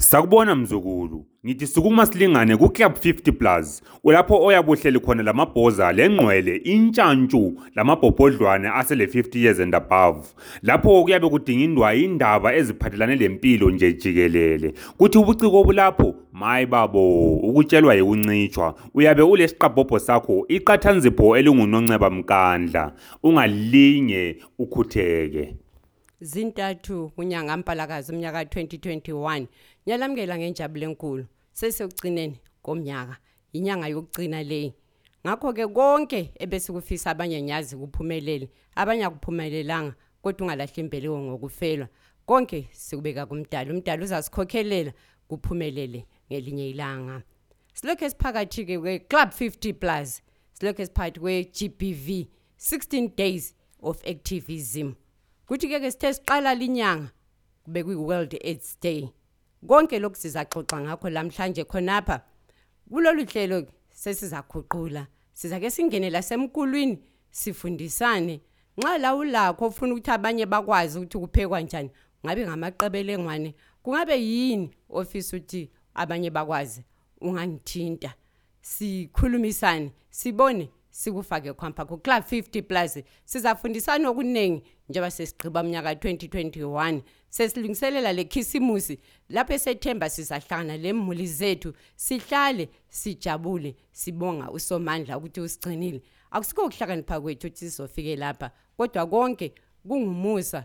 Sakubona mzukulu, ngithi sukuma silingane kuClub 50 Plus, ulapho oyabe uhleli khona lamabhoza lengqwele, intshantshu lamabhobhodlwane asele 50 years and above. Lapho kuyabe kudingindwa indaba eziphathelane lempilo nje jikelele. Kuthi ubuciko obulapho, mayi babo, ukutshelwa yikuncitshwa. Uyabe ulesiqabhobho sakho, iqathanzipho elinguNonceba Mkandla. Ungalinge ukhutheke. zintathu kunyanga mpalakazi umnyaka 2021 ngiyalamukela ngenjabulo enkulu sesekugcineni komnyaka inyanga yokugcina leyi ngakho-ke konke ebesikufisa abanye ngiyazi kuphumelele abanye akuphumelelanga kodwa ungalahli imbeleko ngokufelwa konke sikubeka kumdali umdali uzasikhokhelela kuphumelele ngelinye ilanga silokhu esiphakathi-ke kwe-club 50 plus silokhu esiphakathi kwe-gbv 16 days of activism kuthi ke ke sithe siqala linyanga kube kwi World AIDS Day konke lokhu sizaxoxa ngakho lamhlanje khonapha kulolu hlelo sesizaguqula siza ke singene lasemkulwini sifundisane nxa la ulakho ufuna ukuthi abanye bakwazi ukuthi kuphekwa njani ngabe ngamaqebelengwane kungabe yini ofisa ukuthi abanye bakwazi ungangithinta sikhulumisane sibone sikufake khwampa ku-club 50 plus sizafundisana okuningi njengoba sesigqiba umnyaka 2021 sesilungiselela le khisimusi lapho esethemba sizahlangana le mhuli zethu sihlale sijabule sibonga usomandla ukuthi usigcinile akusikho ukuhlakanipha kwethu ukuthi sizofike lapha kodwa konke kungumusa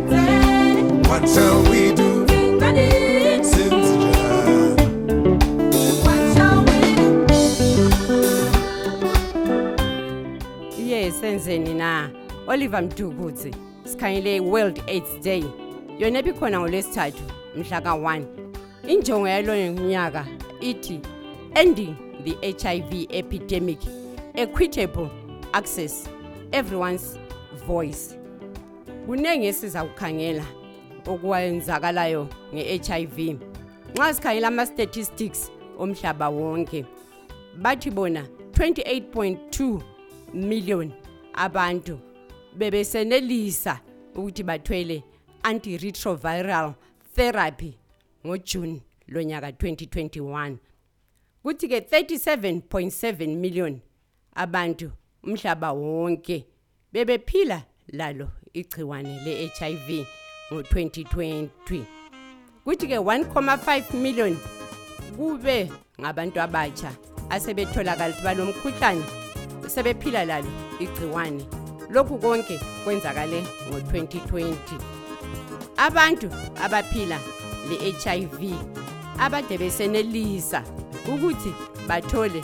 What shall we do? Yes, senzeni na. Oliver Mdukudzi, sikhangele World AIDS Day. Yona ebikhona ngolwesithathu mhla ka-1. Injongo yaloyo nyaka ithi ending the HIV epidemic, equitable access, everyone's voice. kuningi esiza kukhangela okwenzakalayo nge-hiv nxa sikhangela ama-statistics omhlaba wonke bathi bona 28.2 million abantu bebesenelisa ukuthi bathwele antiretroviral therapy ngojune lonyaka 2021 kuthi-ke 37.7 million abantu umhlaba wonke bebephila lalo igciwane le-hiv ngo-2020 kuthi-ke 1,5 million kube ngabantu abatsha asebetholakala ukuthi balomkhuhlane sebephila lalo igciwane lokhu konke kwenzakale ngo-2020 abantu abaphila le-hiv abade besenelisa ukuthi bathole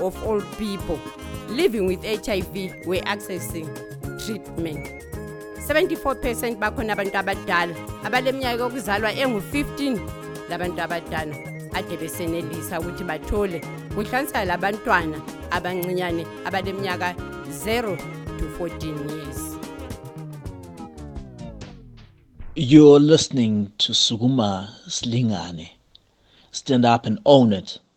of all people living with hiv were accessing treatment 74 bakhona abantu abadala abaleminyaka yokuzalwa engu-15 labantu abadala ade besenelisa ukuthi bathole kuhlanisa labantwana abancinyane abaleminyaka 0 to 14 years You're listening to Suguma Slingane. Stand up and own it.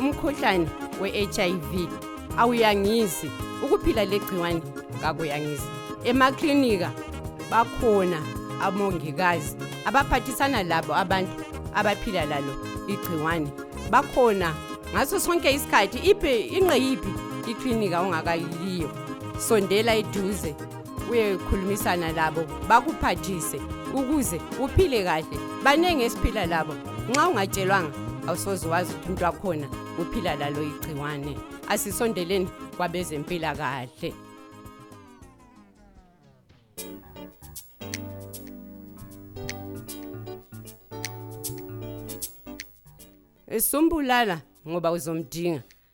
umkhuhlane we-hiv awuyangisi ukuphila legciwane kakuyangisi emaklinika bakhona abomongikazi abaphathisana labo abantu abaphila lalo igciwane bakhona ngaso sonke isikhathi ibe ingqeyiphi iklinika ongakayiyo sondela eduze uyekhulumisana labo bakuphathise ukuze uphile kahle baningi esiphila labo nxa ungatshelwanga awusoze wazi ukuthi umuntu wakhona uphila lalo igciwane asisondeleni kwabezempilakahle esumbulala ngoba uzomdinga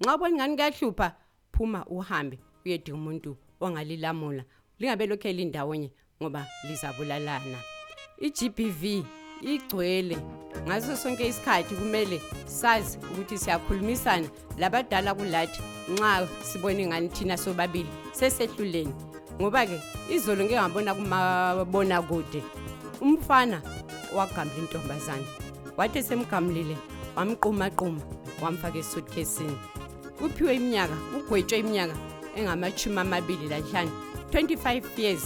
nxa ubona ingani kuyahlupha phuma uhambe uyedinga umuntu ongalilamula lingabe lokhe lindawonye ngoba lizabulalana i-gbv igcwele ngaso sonke isikhathi kumele sazi ukuthi siyakhulumisana labadala kulathi nxa sibone ngani thina sobabili sesehluleni ngoba-ke izolo ngike ngabona kumabonakude umfana wagambla intombazane wathi esemgamulile wamqumaquma wamfaka esuitcasini uphiwe iminyaka ugwetshwe iminyaka engamashumi amabili lanhlanu 25 years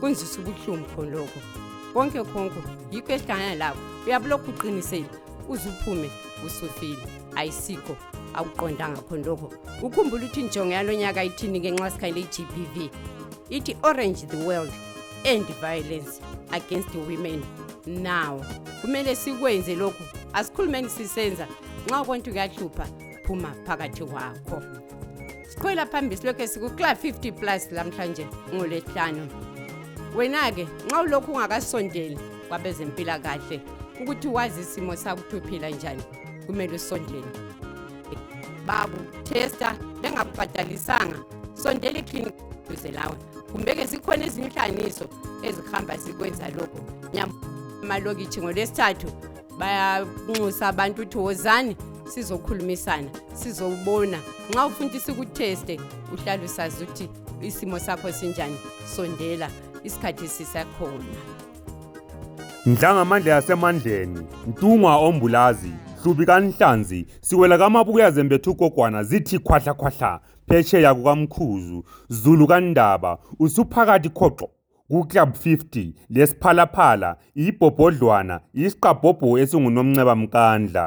kunzisa ubuhlungu khonloko konke khonko yikho esihlangana labo uyabulokhu uqinisele uzuphume usufile ayisikho akuqondanga khonloko ukhumbula ukuthi injongo yalo nyaka ithini-ke nxa sikhayele i-gbv ithi orange the world end violence against women now kumele sikwenze lokhu asikhulumeni sisenza nxa konke kuyahlupha phuma phakathi kwakho siqhwela phambili silokhu sikucla 50 plus lamhlanje ngolwesihlanu wena-ke nxa ulokhu ungakasondeli kwabezempilakahle ukuthi wazi isimo sakuthi uphila njani kumele usondele bakuthesta bengakubhadalisanga sondela iclinic duze lawe kumbe-ke zikhona ezinye inhlanganiso ezihamba zikwenza lokho nyamalokitshi ngolwesithathu bayanxusa abantu ukuthi wozani sizokhulumisana sizobona nxa ufuna ukuthi sikutheste uhlale usazi ukuthi isimo sakho sinjani sondela isikhathi sisakhona ndlangamandla yasemandleni ntungwa ombulazi hlubi kanhlanzi siwela kamabuku yazembetha ugogwana zithi khwahlakhwahla phetsheya kukaMkhuzu, Zulu kaNdaba, usuphakathi khoqo kuClub 50 leSphalaphala, iBhobhodlwana, isiqabhobho esinguNomnceba Mkandla.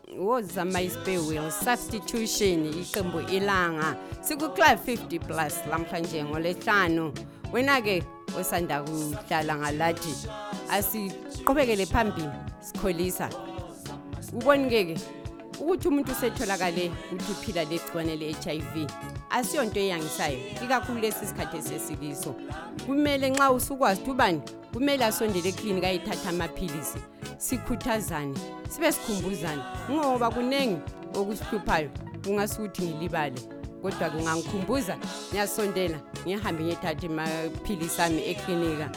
woza maispe will substitution iqembu ilanga siku-club 50 plus lamhlanje ngolesihlanu wena-ke osanda kudlala ngalathi asiqhubekele phambili sikholisa ubonike-ke ukuthi umuntu usetholakale ukuthi uphila legciwane le-hiv asiyo nto eyangisayo ikakhulu lesi sikhathi esesikiso kumele nxa usukwazi ukuthi ubani kumele asondele eklinika ayethatha amaphilisi sikhuthazane sibe sikhumbuzane ngoba kuningi okusihluphayo kungase ukuthi ngilibale kodwa kungangikhumbuza ngiyasondela ngihambe ngiyethathe maphilisi ami eklinika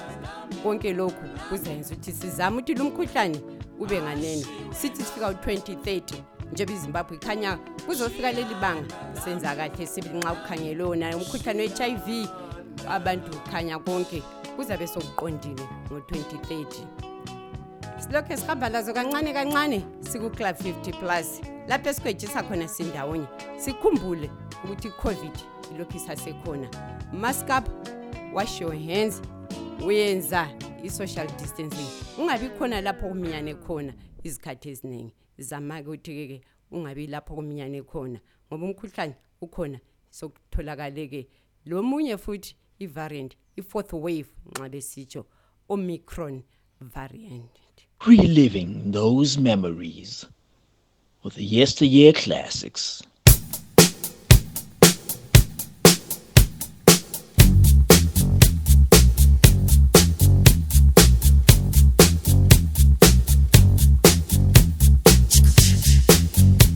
konke lokhu kuzayenza ukuthi sizame ukuthi lo mkhuhlane ube nganeno sithi sifika u-2030 njengoba izimbabwe ikhanya kuzofika leli banga senza kahle sibili nxa kukhangelwe wona umkhuhlane we-h i v abantu khanya konke kuzabe sokuqondile ngo-2030 silokhu sihamba lazo kancane kancane siku-club 50 plus lapho esikwejisa khona sindawonye sikhumbule ukuthi i-covid ilokhu isasekhona mask up wash your hands uyenza i-social distancing ungabi khona lapho kuminyane khona izikhathi eziningi zama ukuthi-ke ungabi lapho kuminyane khona ngoba umkhuhlane ukhona sokutholakale-ke lomunye futhi ivariant i-fourth wave nxa besitsho omicron variant reliving those memories with the yesteryear classics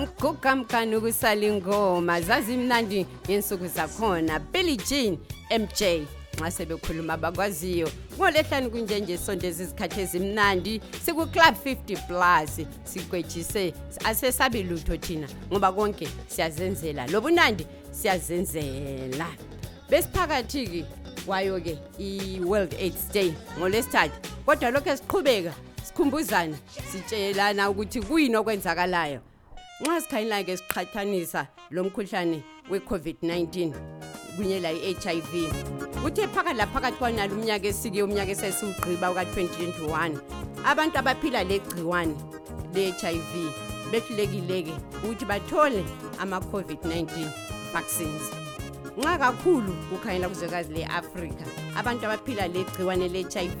mgugamgani ukusala ingoma zazimnandi ngensuku zakhona billy jean mj nxa sebekhuluma abakwaziyo ngolehlani kunjenje sonto ezizikhathi ezimnandi siku-club 50 plus sikwejise asesabi lutho thina ngoba konke siyazenzela lobunandi siyazenzela besiphakathi-ke kwayo-ke i-world aids day ngolwesithathu kodwa lokhu esiqhubeka sikhumbuzana sitshelana ukuthi kuyini okwenzakalayo nxa sikhanyilake siqhathanisa lo mkhuhlane we-covid-19 kunye layi-hiv kuthe phakathi laphakathi kwanalo umnyaka esike umnyaka esesiwugqiba uka-2021 abantu abaphila legciwane le-hiv behlulekileke ukuthi bathole ama-covid-19 vaccines nxa kakhulu kukhanyela kuzwekazi le-afrika abantu abaphila legciwane le-hiv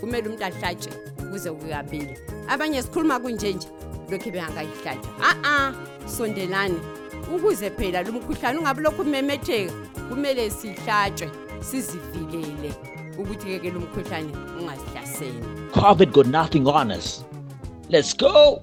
kumele umuntu ahlatshwe kuze kuyabili abanye sikhuluma kunjenje lokhu bengakayihlatshwa a-a sondelani ukuze phela lo mkhuhlane ungabe lokhu umemetheka kumele sihlatshwe sizivikele ukuthi keke lo mkhuhlane ungasihlaseli covid got nothing on us let's go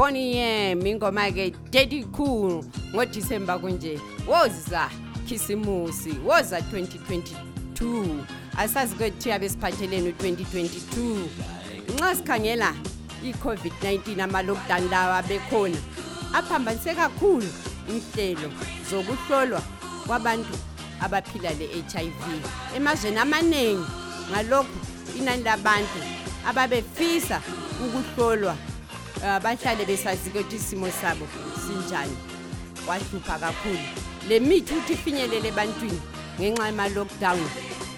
Bonnie Yam ingoma ke Daddy Cool ngoDecember kunje woza khisimusi woza 2022 asazi kwethiya besiphatheleni u2022 nxa sikhangela i-covid-19 ama-lockdown lawa bekhona aphambanise kakhulu inhlelo zokuhlolwa kwabantu abaphila le-hiv emazweni amaningi ngalokhu inani labantu ababefisa ukuhlolwa eh, bahlale besazi ukuthi isimo sabo sinjani kwahlupha kakhulu le mithi ukuthi ifinyelele ebantwini ngenxa yama-lockdown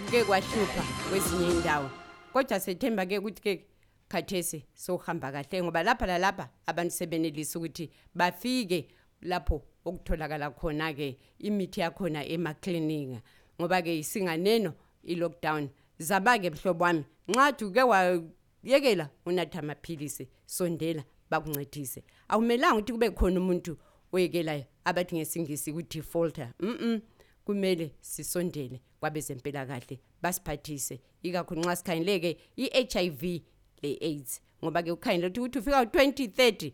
kuke kwahlupha kwezinye indawo kodwa sethemba ke ukuthi ke khathesi sohamba kahle ngoba lapha lalapha abantu sebenelisa ukuthi bafike lapho okutholakala khona-ke imithi yakhona emaklinika ngoba-ke isinganeno i-lockdown zaba-ke mhlobo wami nxa duke wayekela unatha amaphilisi sondela bakuncedise akumelanga ukuthi kube khona umuntu oyekelayo abathi ngesingisi ku-defaulter mm kumele sisondele kwabezempilakahle basiphathise ikakhulu nxa sikhangeleke i-hiv le-aids ngoba ke ukhangele ukuthi ukuthi ufika u-2030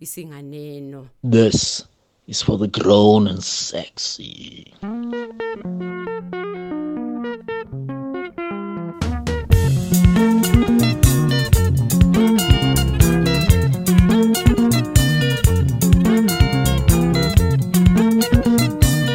isinganeno this is for the grown and sexy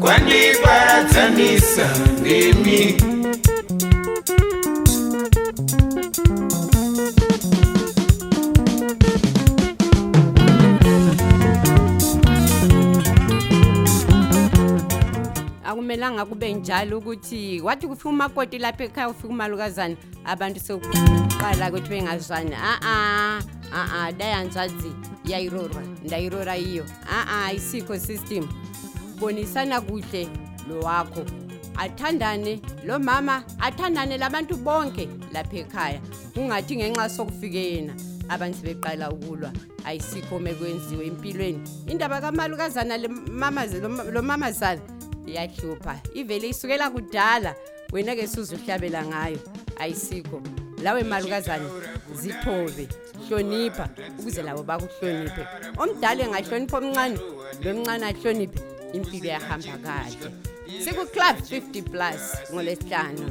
kwandiparadzanisa nemi akumelanga kube njalo ukuthi wathi kufika umakoti lapha ekhaya ufika umalukazana abantu sekuqala ukuthi bengazwani a-a a-a dayanzwadzi yayirorwa ndayirora iyo a-a ayisikho system bonisana kuhle lowakho athandane lo mama athandane labantu bonke lapha ekhaya kungathi ngenxa sokufike yena abantu sebeqala ukulwa ayisikho ome kwenziwe empilweni indaba kamalukazana le mama- lo- lo mamazana iyahlupha ivele isukela kudala wena-ke suzuhlabela ngayo ayisikho lawe malukazana zithobe hlonipha ukuze labo bakuhloniphe omdala engahlonipha omncane lomncane ahloniphe impilo yahamba kahle sikuclub 50 plus ngolesihlanu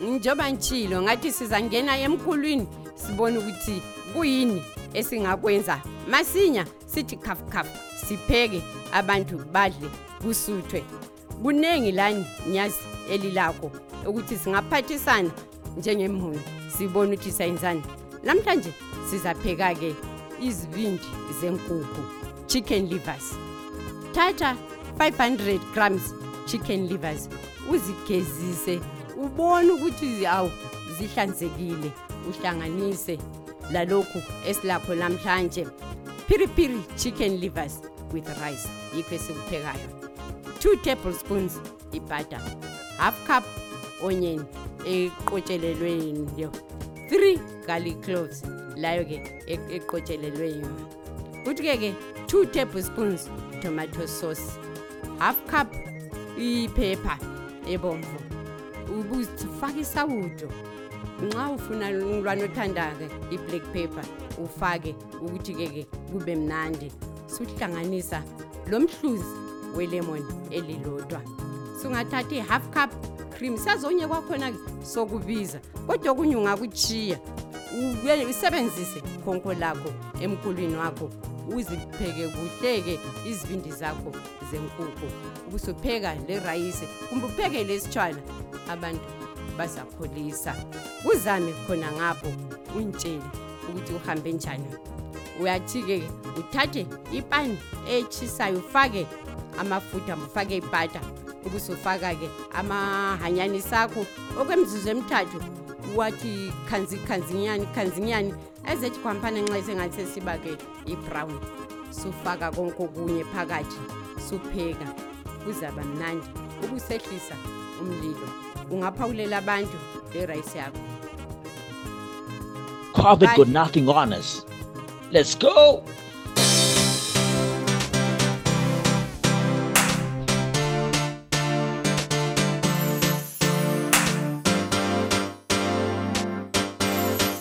njengoba ngitshilo ngathi sizangena emkhulwini sibone ukuthi kuyini esingakwenza masinya sithi khafukhafu sipheke abantu badle kusuthwe kuningi lani nyazi elilakho ukuthi singaphathisana njengemhuni sibone ukuthi sayenzani namhlanje sizapheka-ke izibindi zenkukhu chicken livers thatha 500 grams chicken livers uzigezise ubone ukuthi awu zihlanzekile uhlanganise lalokhu esilakho namhlanje phiriphiri chicken livers with rice yikho esikuphekayo 2 tablespoons ibutter half cup onion eqotshelelweyo 3 garlic cloves layo ke eqotshelelweyo kuthi ke ke 2 tablespoons tomato sauce half cup iphepha ebomvu ubuzifaka isawudo nxa ufuna umntwana othanda-ke i-black paper ufake ukuthi-ke ke kube mnandi suhlanganisa lo mhluzi welemon elilodwa sungathatha i-half cup cream sazonye kwakhona-ke sokubiza kodwa okunye ungakuchiya usebenzise khonko lakho emkulwini wakho uzipheke kuhleke izibindi zakho zenkukhu ubusupheka lerayisi kumbe upheke lesitshwana abantu bazakholisa uzame khona ngapho untshele ukuthi uhambe njani uyathi-ke uthathe ipani etshisayo ufake amafutha mufake ibhata ubusufaka-ke amahanyanisi akho okwemzuzu emithathu wathi khanzi khanzinyani khanzinyani ezethi khwampana nxa esengathi sesiba-ke ibrown sufaka konke okunye phakathi supheka kuzaba mnandi ukusehlisa umlilo ungaphawulela abantu lerayisi yakho covid got nothing on us let's go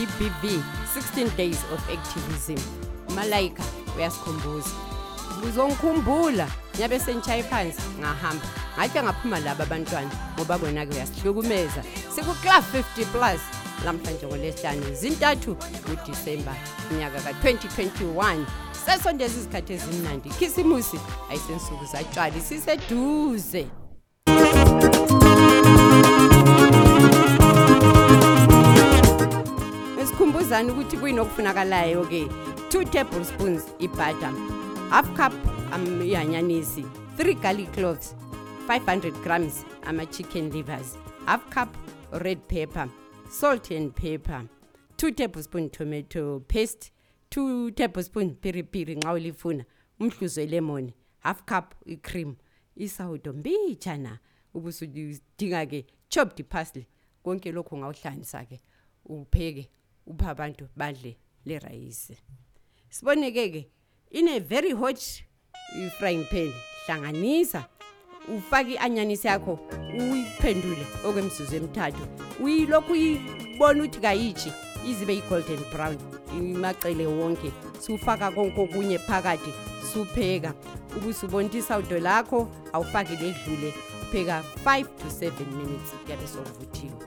GBV 16 days of activism malaika uyasikhumbuza uzongikhumbula nyabe sengishaye phansi ngahamba ngathi angaphuma laba abantwana ngoba kona-ke uyasihlukumeza siku-club 50 plus namhlanje ngolesihlanu zintathu kudisemba mnyaka ka-2021 sesonto ezizikhathi ezimnandi khisimusi ayisensuku zatshwala isiseduze sikhumbuzani ukuthi kuyini okufunakalayo ke 2 tablespoons ibutter half cup um, ihanyanisi 3 garlic cloves 500 grams ama-chicken livers half cup red pepper salt and pepper two tablespoon tomato paste two tablespoon piripiri nxa ulifuna umhluzi welemoni half cup icream isawudo mbijana ubusudinga ke chopped parsley konke lokhu ngawuhlanganisa ke upheke upha abantu badle lerayisi siboneke ke in a very hot uh, frying pan hlanganisa ufake i-anyanisi yakho uyiphendule okwemizuzu emithathu uyilokhu uyibona ukuthi kayitshi izibe yi-golden brown imacele wonke siwufaka konke okunye phakathi supheka ubusubontisa udo lakho awufake ledlule pheka 5 to 7 minutes kuyabe sokuvuthiwe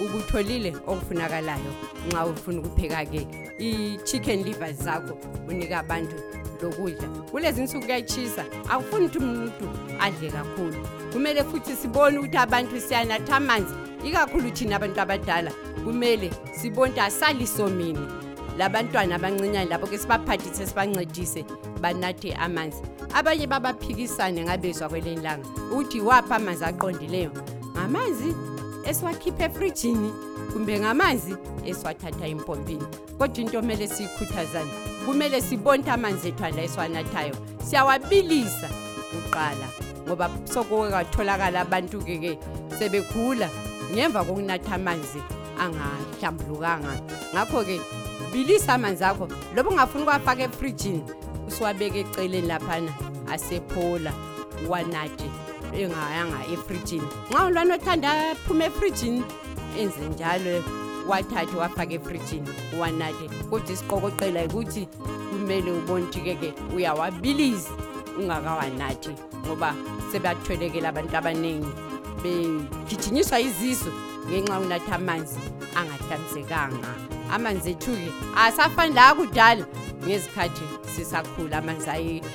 ukutholile okufunakalayo nxa ufuna ukupheka-ke i-chicken liver zakho unika abantu lokudla kulezi nsuku kuyatshisa akufuni ukuthi umuntu adle kakhulu kumele futhi sibone ukuthi abantu siyanatha amanzi ikakhulu thina abantu abadala kumele sibone ukuthi asalisomini labantwana abancinyane labo ke sibaphathise sibancedise banathe amanzi abanye babaphikisane ngabezwa kwelenye langa ukuthi waphi amanzi aqondileyo ngamanzi esiwakhipha efrijini kumbe ngamanzi esiwathatha empompini kodwa into omele siyikhuthazane kumele sibonte amanzi ethu ala esiwanathayo siyawabilisa kuqala ngoba sokuke kwatholakala abantu-ke ke sebegula ngemva kokunatha amanzi angahlambulukanga ngakho-ke bilisa amanzi akho loba ungafuni ukuwafaka efrijini usiwabeke eceleni laphana asephola wanathe engayanga efrijini nxa ulwana othanda aphuma efrijini enze njalo wathathe wafaka efrijini wanathe kodwa isiqokoqela yikuthi kumele ubone ukuthi keke uyawabilizi ungakawanathi ngoba sebathwelekela abantu abaningi begijingiswa izisu ngenxa unatha amanzi angahlanzekanga amanzi ethu-ke asafani la kudala ngezikhathi sisakhula amanzi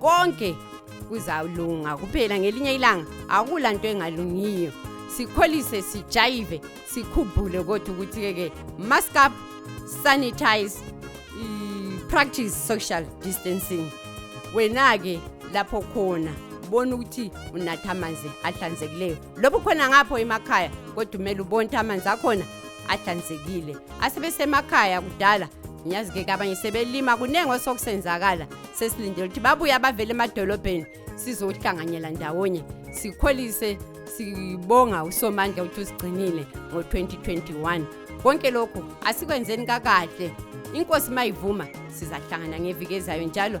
konke kuzalunga kuphela ngelinye ilanga akula nto engalungiyo sikholise sijayive sikhumbule kodwa ukuthi-ke ke mask up sanitize practice social distancing wena-ke lapho khona bona ukuthi unatha amanzi ahlanzekileyo lobu khona ngapho emakhaya kodwa umele ubonke amanzi akhona ahlanzekile asebesemakhaya kudala ngiyazi ke kabanye sebelima kuningi osokusenzakala sesilindele ukuthi babuye abavele emadolobheni sizohlanganyela ndawonye sikholise sibonga usomandla ukuthi usigcinile ngo-2021 konke lokhu asikwenzeni kakahle inkosi mayivuma sizahlangana ngeviki ezayo njalo